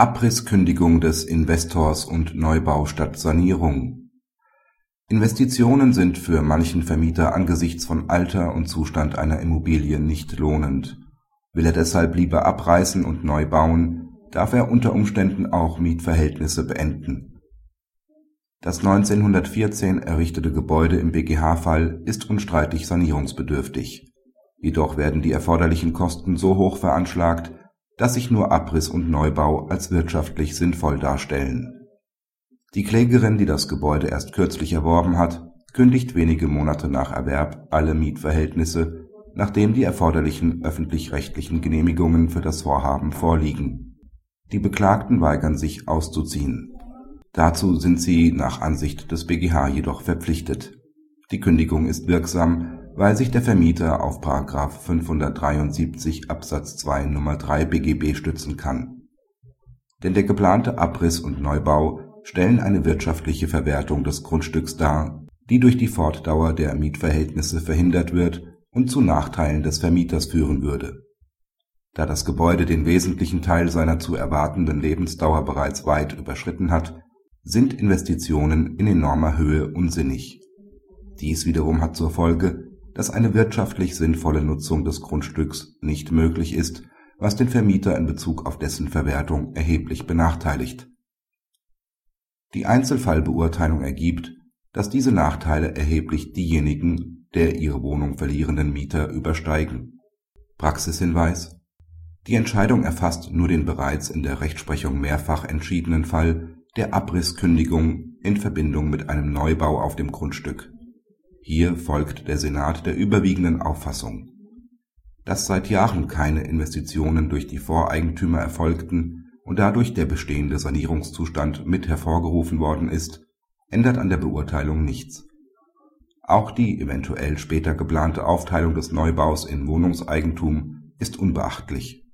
Abrisskündigung des Investors und Neubau statt Sanierung Investitionen sind für manchen Vermieter angesichts von Alter und Zustand einer Immobilie nicht lohnend. Will er deshalb lieber abreißen und neu bauen, darf er unter Umständen auch Mietverhältnisse beenden. Das 1914 errichtete Gebäude im BGH-Fall ist unstreitig sanierungsbedürftig. Jedoch werden die erforderlichen Kosten so hoch veranschlagt, dass sich nur Abriss und Neubau als wirtschaftlich sinnvoll darstellen. Die Klägerin, die das Gebäude erst kürzlich erworben hat, kündigt wenige Monate nach Erwerb alle Mietverhältnisse, nachdem die erforderlichen öffentlich-rechtlichen Genehmigungen für das Vorhaben vorliegen. Die Beklagten weigern sich auszuziehen. Dazu sind sie nach Ansicht des BGH jedoch verpflichtet. Die Kündigung ist wirksam weil sich der Vermieter auf § 573 Absatz 2 Nr. 3 BGB stützen kann. Denn der geplante Abriss und Neubau stellen eine wirtschaftliche Verwertung des Grundstücks dar, die durch die Fortdauer der Mietverhältnisse verhindert wird und zu Nachteilen des Vermieters führen würde. Da das Gebäude den wesentlichen Teil seiner zu erwartenden Lebensdauer bereits weit überschritten hat, sind Investitionen in enormer Höhe unsinnig. Dies wiederum hat zur Folge dass eine wirtschaftlich sinnvolle Nutzung des Grundstücks nicht möglich ist, was den Vermieter in Bezug auf dessen Verwertung erheblich benachteiligt. Die Einzelfallbeurteilung ergibt, dass diese Nachteile erheblich diejenigen der ihre Wohnung verlierenden Mieter übersteigen. Praxishinweis Die Entscheidung erfasst nur den bereits in der Rechtsprechung mehrfach entschiedenen Fall der Abrisskündigung in Verbindung mit einem Neubau auf dem Grundstück hier folgt der Senat der überwiegenden Auffassung, dass seit Jahren keine Investitionen durch die Voreigentümer erfolgten und dadurch der bestehende Sanierungszustand mit hervorgerufen worden ist, ändert an der Beurteilung nichts. Auch die eventuell später geplante Aufteilung des Neubaus in Wohnungseigentum ist unbeachtlich.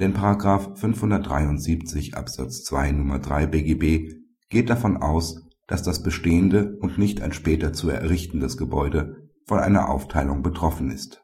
Denn § 573 Absatz 2 Nr. 3 BGB geht davon aus dass das bestehende und nicht ein später zu errichtendes Gebäude von einer Aufteilung betroffen ist